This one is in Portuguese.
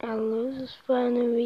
A luz para o